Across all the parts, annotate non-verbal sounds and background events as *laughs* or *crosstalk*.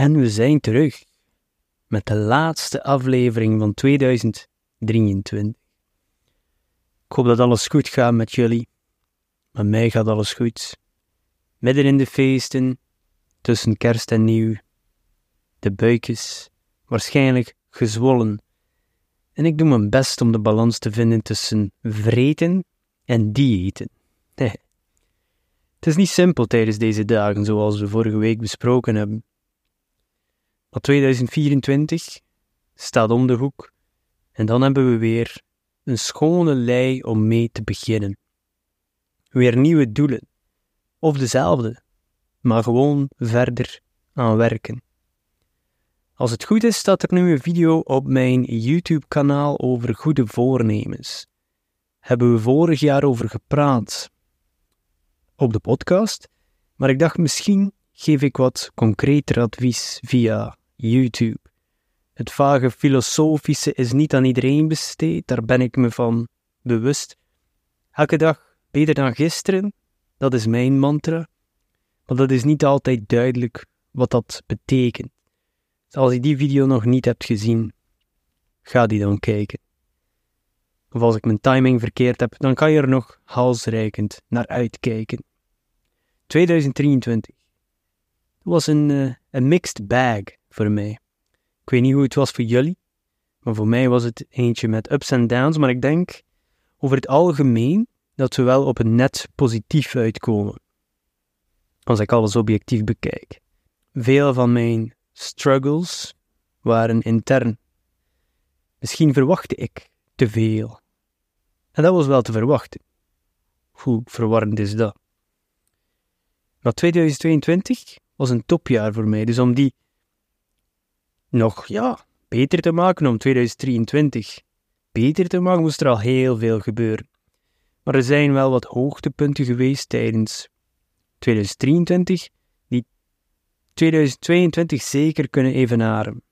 En we zijn terug met de laatste aflevering van 2023. Ik hoop dat alles goed gaat met jullie. Met mij gaat alles goed. Midden in de feesten, tussen kerst en nieuw. De buik is waarschijnlijk gezwollen. En ik doe mijn best om de balans te vinden tussen vreten en diëten. *laughs* Het is niet simpel tijdens deze dagen, zoals we vorige week besproken hebben. Maar 2024 staat om de hoek en dan hebben we weer een schone lei om mee te beginnen. Weer nieuwe doelen, of dezelfde, maar gewoon verder aan werken. Als het goed is, staat er nu een video op mijn YouTube-kanaal over goede voornemens. Hebben we vorig jaar over gepraat op de podcast, maar ik dacht misschien geef ik wat concreter advies via YouTube. Het vage filosofische is niet aan iedereen besteed, daar ben ik me van bewust. Elke dag beter dan gisteren, dat is mijn mantra, maar dat is niet altijd duidelijk wat dat betekent. Dus als je die video nog niet hebt gezien, ga die dan kijken. Of als ik mijn timing verkeerd heb, dan kan je er nog halsreikend naar uitkijken. 2023 was een, uh, een mixed bag voor mij. Ik weet niet hoe het was voor jullie, maar voor mij was het eentje met ups en downs, maar ik denk over het algemeen dat we wel op een net positief uitkomen. Als ik alles objectief bekijk. Veel van mijn struggles waren intern. Misschien verwachtte ik te veel. En dat was wel te verwachten. Hoe verwarrend is dat? Maar 2022 was een topjaar voor mij, dus om die nog ja, beter te maken, om 2023 beter te maken, moest er al heel veel gebeuren. Maar er zijn wel wat hoogtepunten geweest tijdens 2023 die 2022 zeker kunnen evenaren.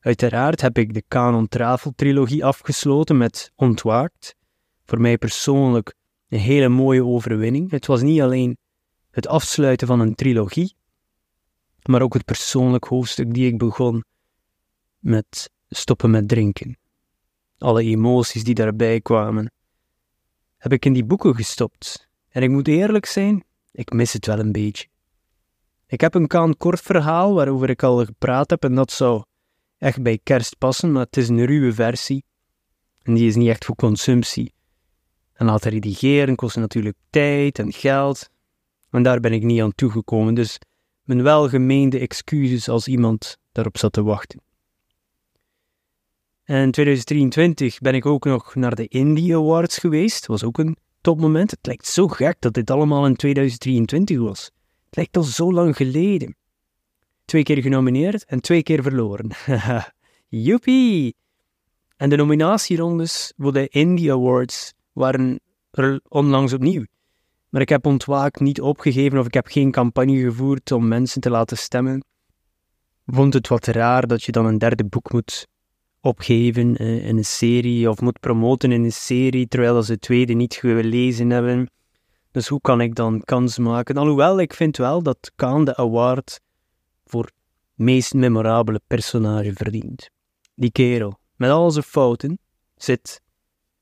Uiteraard heb ik de Canon Travel trilogie afgesloten met Ontwaakt. Voor mij persoonlijk een hele mooie overwinning. Het was niet alleen het afsluiten van een trilogie, maar ook het persoonlijk hoofdstuk die ik begon met stoppen met drinken. Alle emoties die daarbij kwamen, heb ik in die boeken gestopt. En ik moet eerlijk zijn, ik mis het wel een beetje. Ik heb een kan kort verhaal waarover ik al gepraat heb en dat zou echt bij kerst passen, maar het is een ruwe versie en die is niet echt voor consumptie. En laten redigeren kost natuurlijk tijd en geld en daar ben ik niet aan toegekomen, dus mijn welgemeende excuses als iemand daarop zat te wachten. En in 2023 ben ik ook nog naar de Indie Awards geweest. was ook een topmoment. Het lijkt zo gek dat dit allemaal in 2023 was. Het lijkt al zo lang geleden. Twee keer genomineerd en twee keer verloren. *laughs* Joepie! En de nominatierondes voor de Indie Awards waren onlangs opnieuw. Maar ik heb ontwaakt niet opgegeven of ik heb geen campagne gevoerd om mensen te laten stemmen. Vond het wat raar dat je dan een derde boek moet opgeven eh, in een serie of moet promoten in een serie terwijl ze het tweede niet gelezen hebben. Dus hoe kan ik dan kans maken? Alhoewel, ik vind wel dat Kaan de award voor meest memorabele personage verdient. Die kerel, met al zijn fouten, zit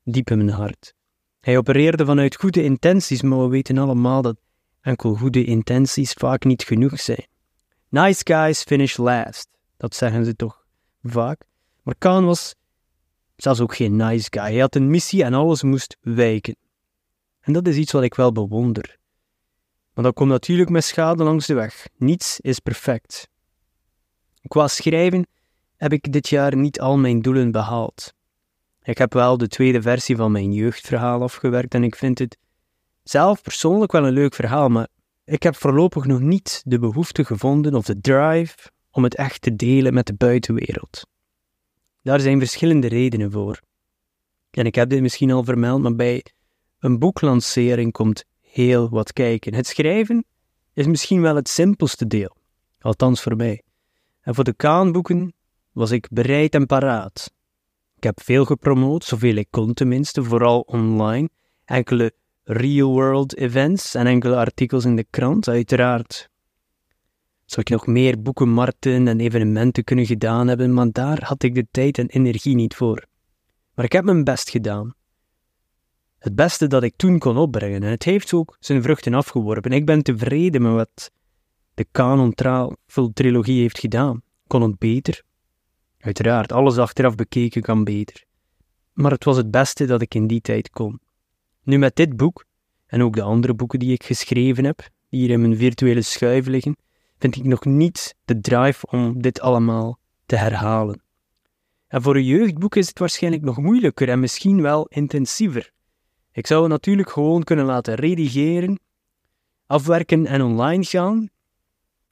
diep in mijn hart. Hij opereerde vanuit goede intenties, maar we weten allemaal dat enkel goede intenties vaak niet genoeg zijn. Nice guys finish last, dat zeggen ze toch vaak. Maar Khan was zelfs ook geen nice guy. Hij had een missie en alles moest wijken. En dat is iets wat ik wel bewonder. Maar dat komt natuurlijk met schade langs de weg. Niets is perfect. Qua schrijven heb ik dit jaar niet al mijn doelen behaald. Ik heb wel de tweede versie van mijn jeugdverhaal afgewerkt en ik vind het zelf persoonlijk wel een leuk verhaal, maar ik heb voorlopig nog niet de behoefte gevonden of de drive om het echt te delen met de buitenwereld. Daar zijn verschillende redenen voor. En ik heb dit misschien al vermeld, maar bij een boeklancering komt heel wat kijken. Het schrijven is misschien wel het simpelste deel, althans voor mij. En voor de kaanboeken was ik bereid en paraat. Ik heb veel gepromoot, zoveel ik kon tenminste, vooral online. Enkele real-world events en enkele artikels in de krant, uiteraard. Zou ik nog meer boekenmarkten en evenementen kunnen gedaan hebben, maar daar had ik de tijd en energie niet voor. Maar ik heb mijn best gedaan. Het beste dat ik toen kon opbrengen, en het heeft ook zijn vruchten afgeworpen. Ik ben tevreden met wat de Canon trilogie heeft gedaan. Kon het beter? Uiteraard, alles achteraf bekeken kan beter. Maar het was het beste dat ik in die tijd kon. Nu met dit boek, en ook de andere boeken die ik geschreven heb, die hier in mijn virtuele schuif liggen, vind ik nog niet de drive om dit allemaal te herhalen. En voor een jeugdboek is het waarschijnlijk nog moeilijker en misschien wel intensiever. Ik zou het natuurlijk gewoon kunnen laten redigeren, afwerken en online gaan,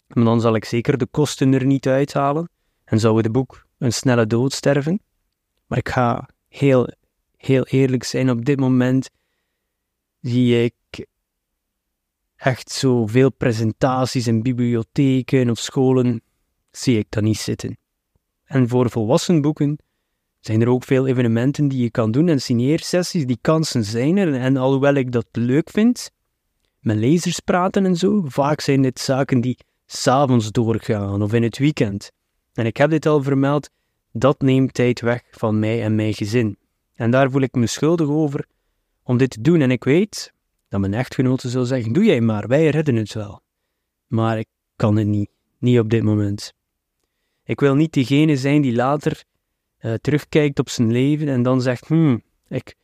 maar dan zal ik zeker de kosten er niet uithalen en zou het boek een snelle dood sterven. Maar ik ga heel, heel eerlijk zijn, op dit moment zie ik echt zoveel presentaties in bibliotheken of scholen, zie ik dat niet zitten. En voor volwassen boeken zijn er ook veel evenementen die je kan doen en signeersessies, die kansen zijn er. En alhoewel ik dat leuk vind, met lezers praten en zo, vaak zijn dit zaken die s'avonds doorgaan of in het weekend. En ik heb dit al vermeld, dat neemt tijd weg van mij en mijn gezin. En daar voel ik me schuldig over om dit te doen. En ik weet dat mijn echtgenote zal zeggen: Doe jij maar, wij redden het wel. Maar ik kan het niet, niet op dit moment. Ik wil niet degene zijn die later uh, terugkijkt op zijn leven en dan zegt: Hmm, ik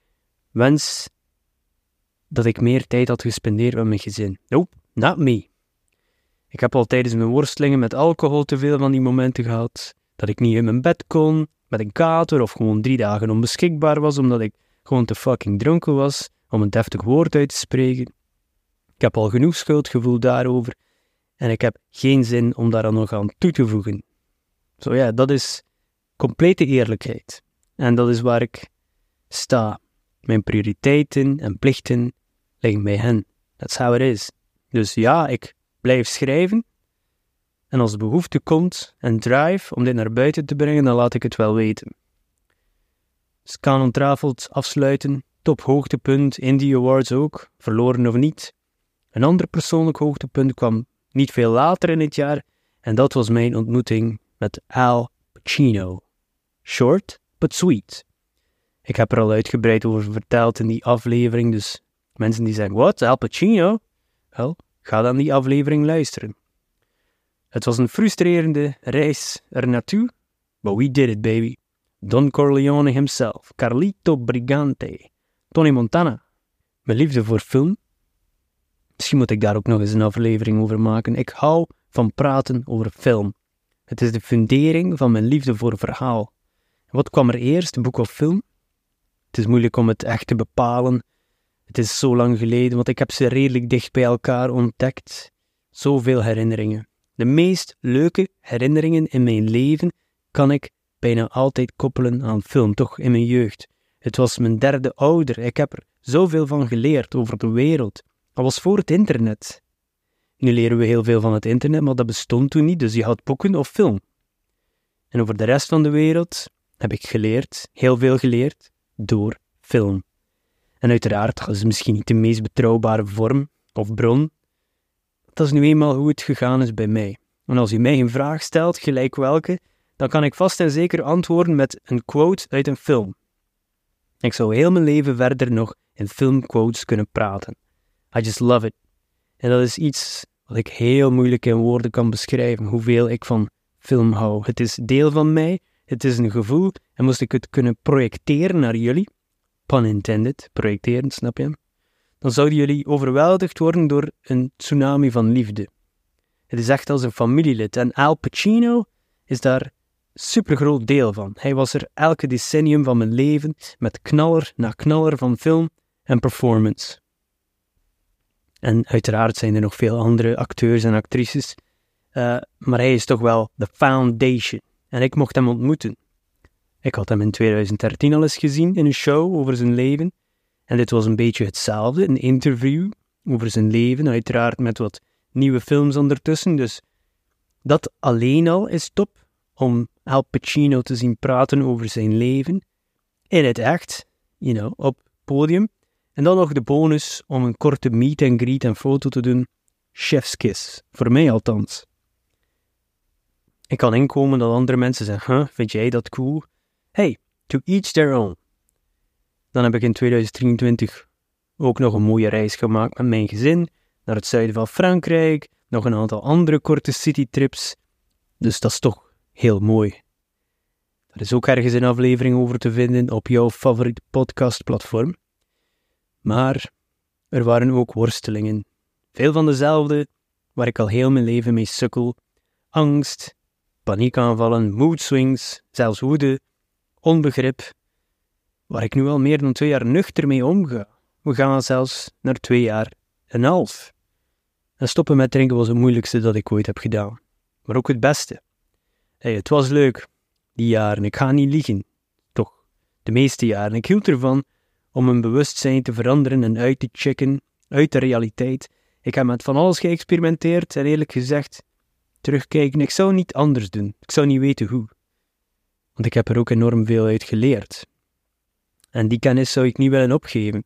wens dat ik meer tijd had gespendeerd met mijn gezin. Nope, not me. Ik heb al tijdens mijn worstelingen met alcohol te veel van die momenten gehad. Dat ik niet in mijn bed kon, met een kater of gewoon drie dagen onbeschikbaar was omdat ik gewoon te fucking dronken was om een deftig woord uit te spreken. Ik heb al genoeg schuldgevoel daarover en ik heb geen zin om daar nog aan toe te voegen. Zo ja, dat is complete eerlijkheid. En dat is waar ik sta. Mijn prioriteiten en plichten liggen bij hen. That's how it is. Dus ja, ik blijf schrijven. En als de behoefte komt en drive om dit naar buiten te brengen, dan laat ik het wel weten. Scanon Travelt afsluiten, top hoogtepunt, Indie Awards ook, verloren of niet. Een ander persoonlijk hoogtepunt kwam niet veel later in het jaar en dat was mijn ontmoeting met Al Pacino. Short, but sweet. Ik heb er al uitgebreid over verteld in die aflevering, dus mensen die zeggen, wat, Al Pacino? Wel, ga dan die aflevering luisteren. Het was een frustrerende reis er naartoe, but we did it, baby. Don Corleone himself, Carlito Brigante, Tony Montana. Mijn liefde voor film. Misschien moet ik daar ook nog eens een aflevering over maken. Ik hou van praten over film. Het is de fundering van mijn liefde voor verhaal. Wat kwam er eerst, boek of film? Het is moeilijk om het echt te bepalen. Het is zo lang geleden, want ik heb ze redelijk dicht bij elkaar ontdekt. Zoveel herinneringen. De meest leuke herinneringen in mijn leven kan ik bijna altijd koppelen aan film, toch in mijn jeugd. Het was mijn derde ouder. Ik heb er zoveel van geleerd over de wereld. Dat was voor het internet. Nu leren we heel veel van het internet, maar dat bestond toen niet, dus je had boeken of film. En over de rest van de wereld heb ik geleerd, heel veel geleerd, door film. En uiteraard, dat is misschien niet de meest betrouwbare vorm of bron. Dat is nu eenmaal hoe het gegaan is bij mij. En als u mij een vraag stelt, gelijk welke, dan kan ik vast en zeker antwoorden met een quote uit een film. Ik zou heel mijn leven verder nog in filmquotes kunnen praten. I just love it. En dat is iets wat ik heel moeilijk in woorden kan beschrijven, hoeveel ik van film hou. Het is deel van mij, het is een gevoel, en moest ik het kunnen projecteren naar jullie, pun intended, projecteren, snap je? Dan zouden jullie overweldigd worden door een tsunami van liefde. Het is echt als een familielid en Al Pacino is daar supergroot deel van. Hij was er elke decennium van mijn leven met knaller na knaller van film en performance. En uiteraard zijn er nog veel andere acteurs en actrices, uh, maar hij is toch wel de foundation. En ik mocht hem ontmoeten. Ik had hem in 2013 al eens gezien in een show over zijn leven. En dit was een beetje hetzelfde, een interview over zijn leven, uiteraard met wat nieuwe films ondertussen. Dus dat alleen al is top om Al Pacino te zien praten over zijn leven in het echt, you know, op podium. En dan nog de bonus om een korte meet and greet en foto te doen. Chef's kiss, voor mij althans. Ik kan inkomen dat andere mensen zeggen, huh, vind jij dat cool? Hey, to each their own. Dan heb ik in 2023 ook nog een mooie reis gemaakt met mijn gezin naar het zuiden van Frankrijk, nog een aantal andere korte citytrips. Dus dat is toch heel mooi. Er is ook ergens een aflevering over te vinden op jouw favoriete podcastplatform. Maar er waren ook worstelingen. Veel van dezelfde, waar ik al heel mijn leven mee sukkel. Angst, paniekaanvallen, mood swings, zelfs woede, onbegrip, waar ik nu al meer dan twee jaar nuchter mee omga. We gaan zelfs naar twee jaar en half. En stoppen met drinken was het moeilijkste dat ik ooit heb gedaan. Maar ook het beste. Hey, het was leuk, die jaren. Ik ga niet liegen. Toch, de meeste jaren. Ik hield ervan om mijn bewustzijn te veranderen en uit te checken, uit de realiteit. Ik heb met van alles geëxperimenteerd en eerlijk gezegd, terugkijken, ik zou niet anders doen. Ik zou niet weten hoe. Want ik heb er ook enorm veel uit geleerd. En die kennis zou ik niet willen opgeven.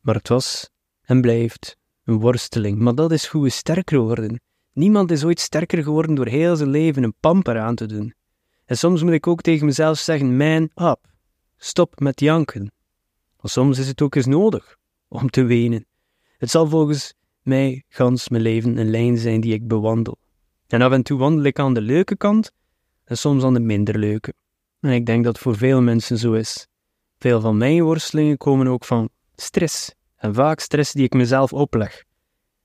Maar het was en blijft een worsteling. Maar dat is hoe we sterker worden. Niemand is ooit sterker geworden door heel zijn leven een pamper aan te doen. En soms moet ik ook tegen mezelf zeggen: man up. Stop met janken. Maar soms is het ook eens nodig om te wenen. Het zal volgens mij gans mijn leven een lijn zijn die ik bewandel. En af en toe wandel ik aan de leuke kant en soms aan de minder leuke. En ik denk dat voor veel mensen zo is. Veel van mijn worstelingen komen ook van stress. En vaak stress die ik mezelf opleg.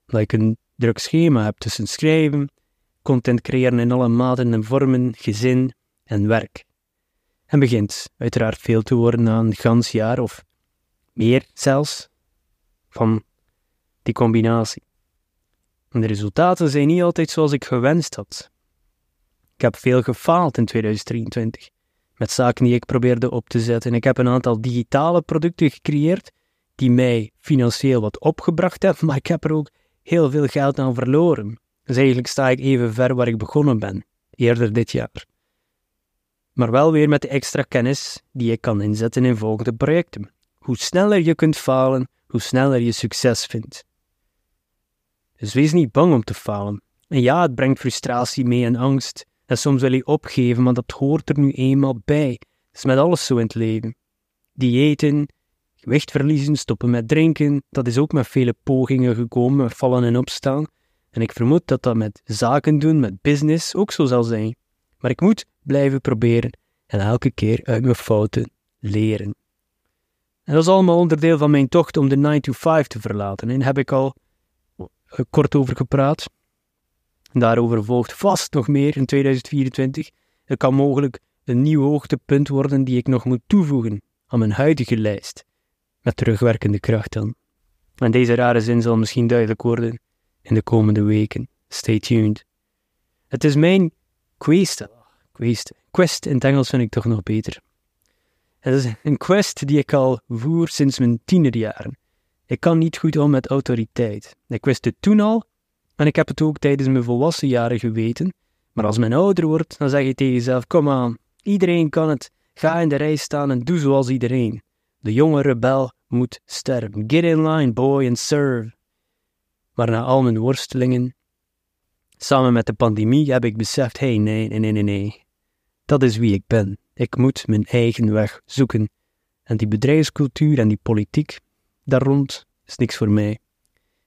Dat ik een druk schema heb tussen schrijven, content creëren in alle maten en vormen, gezin en werk. En begint uiteraard veel te worden na een gans jaar of meer zelfs van die combinatie. En de resultaten zijn niet altijd zoals ik gewenst had. Ik heb veel gefaald in 2023 met zaken die ik probeerde op te zetten. Ik heb een aantal digitale producten gecreëerd die mij financieel wat opgebracht hebben, maar ik heb er ook heel veel geld aan verloren. Dus eigenlijk sta ik even ver waar ik begonnen ben, eerder dit jaar. Maar wel weer met de extra kennis die ik kan inzetten in volgende projecten. Hoe sneller je kunt falen, hoe sneller je succes vindt. Dus wees niet bang om te falen. En ja, het brengt frustratie mee en angst. En soms wil je opgeven, maar dat hoort er nu eenmaal bij. Het is met alles zo in het leven. Diëten, gewicht verliezen, stoppen met drinken, dat is ook met vele pogingen gekomen, vallen en opstaan. En ik vermoed dat dat met zaken doen, met business, ook zo zal zijn. Maar ik moet blijven proberen en elke keer uit mijn fouten leren. En dat is allemaal onderdeel van mijn tocht om de 9 to 5 te verlaten. En heb ik al kort over gepraat. Daarover volgt vast nog meer in 2024. Het kan mogelijk een nieuw hoogtepunt worden die ik nog moet toevoegen aan mijn huidige lijst. Met terugwerkende kracht dan. En deze rare zin zal misschien duidelijk worden in de komende weken. Stay tuned. Het is mijn quest. Quest. Quest in het Engels vind ik toch nog beter. Het is een quest die ik al voer sinds mijn tienerjaren. Ik kan niet goed om met autoriteit. Ik wist het toen al en ik heb het ook tijdens mijn volwassen jaren geweten. Maar als men ouder wordt, dan zeg je tegen jezelf: Kom aan, iedereen kan het. Ga in de rij staan en doe zoals iedereen. De jonge rebel moet sterven. Get in line, boy, and serve. Maar na al mijn worstelingen, samen met de pandemie, heb ik beseft: hé, hey, nee, nee, nee, nee, nee. Dat is wie ik ben. Ik moet mijn eigen weg zoeken. En die bedrijfscultuur en die politiek daar rond is niks voor mij.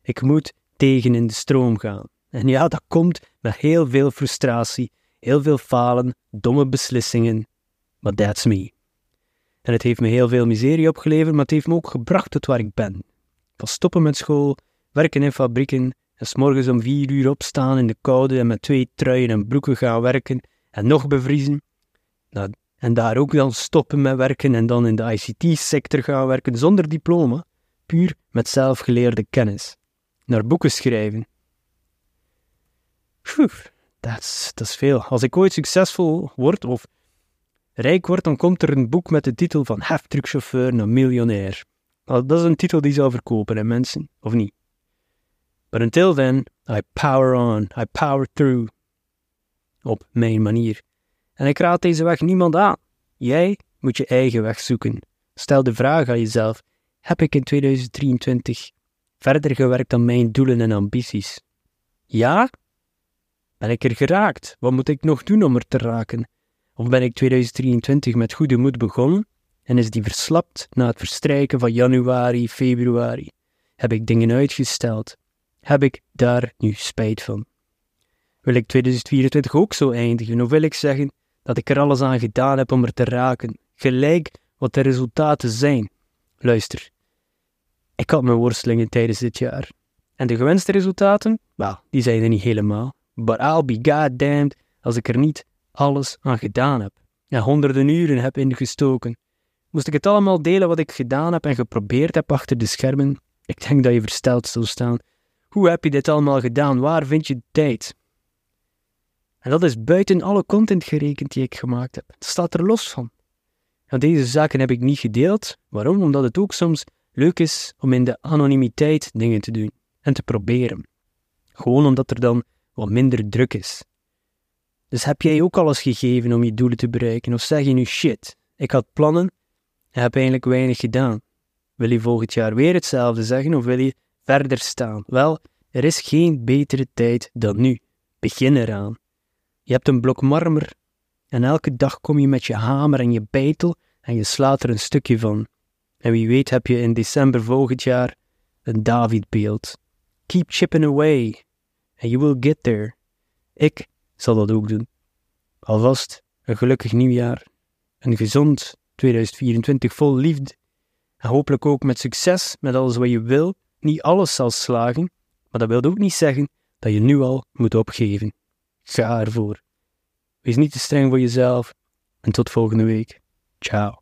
Ik moet tegen in de stroom gaan. En ja, dat komt met heel veel frustratie, heel veel falen, domme beslissingen. Maar that's me. En het heeft me heel veel miserie opgeleverd, maar het heeft me ook gebracht tot waar ik ben. Van stoppen met school, werken in fabrieken en s'morgens om vier uur opstaan in de koude en met twee truien en broeken gaan werken en nog bevriezen. Nou, en daar ook dan stoppen met werken en dan in de ICT-sector gaan werken zonder diploma, puur met zelfgeleerde kennis naar boeken schrijven. dat is veel. Als ik ooit succesvol word of rijk word, dan komt er een boek met de titel van heftruckchauffeur naar miljonair. dat is een titel die zou verkopen, hè mensen, of niet? But until then, I power on, I power through. Op mijn manier. En ik raad deze weg niemand aan. Jij moet je eigen weg zoeken. Stel de vraag aan jezelf: heb ik in 2023 verder gewerkt aan mijn doelen en ambities? Ja? Ben ik er geraakt? Wat moet ik nog doen om er te raken? Of ben ik 2023 met goede moed begonnen en is die verslapt na het verstrijken van januari, februari? Heb ik dingen uitgesteld? Heb ik daar nu spijt van? Wil ik 2024 ook zo eindigen? Of wil ik zeggen dat ik er alles aan gedaan heb om er te raken, gelijk wat de resultaten zijn? Luister, ik had mijn worstelingen tijdens dit jaar. En de gewenste resultaten? Wel, die zijn er niet helemaal. But I'll be goddamned als ik er niet alles aan gedaan heb. En honderden uren heb ingestoken. Moest ik het allemaal delen wat ik gedaan heb en geprobeerd heb achter de schermen? Ik denk dat je versteld zou staan. Hoe heb je dit allemaal gedaan? Waar vind je tijd? En dat is buiten alle content gerekend die ik gemaakt heb. Het staat er los van. Deze zaken heb ik niet gedeeld. Waarom? Omdat het ook soms leuk is om in de anonimiteit dingen te doen en te proberen. Gewoon omdat er dan wat minder druk is. Dus heb jij ook alles gegeven om je doelen te bereiken? Of zeg je nu shit, ik had plannen en heb eigenlijk weinig gedaan? Wil je volgend jaar weer hetzelfde zeggen of wil je verder staan? Wel, er is geen betere tijd dan nu. Begin eraan. Je hebt een blok marmer en elke dag kom je met je hamer en je beitel en je slaat er een stukje van. En wie weet heb je in december volgend jaar een Davidbeeld. Keep chipping away and you will get there. Ik zal dat ook doen. Alvast een gelukkig nieuwjaar, een gezond 2024 vol liefde en hopelijk ook met succes met alles wat je wil. Niet alles zal slagen, maar dat wil ook niet zeggen dat je nu al moet opgeven. Ga ervoor. Wees niet te streng voor jezelf en tot volgende week. Ciao.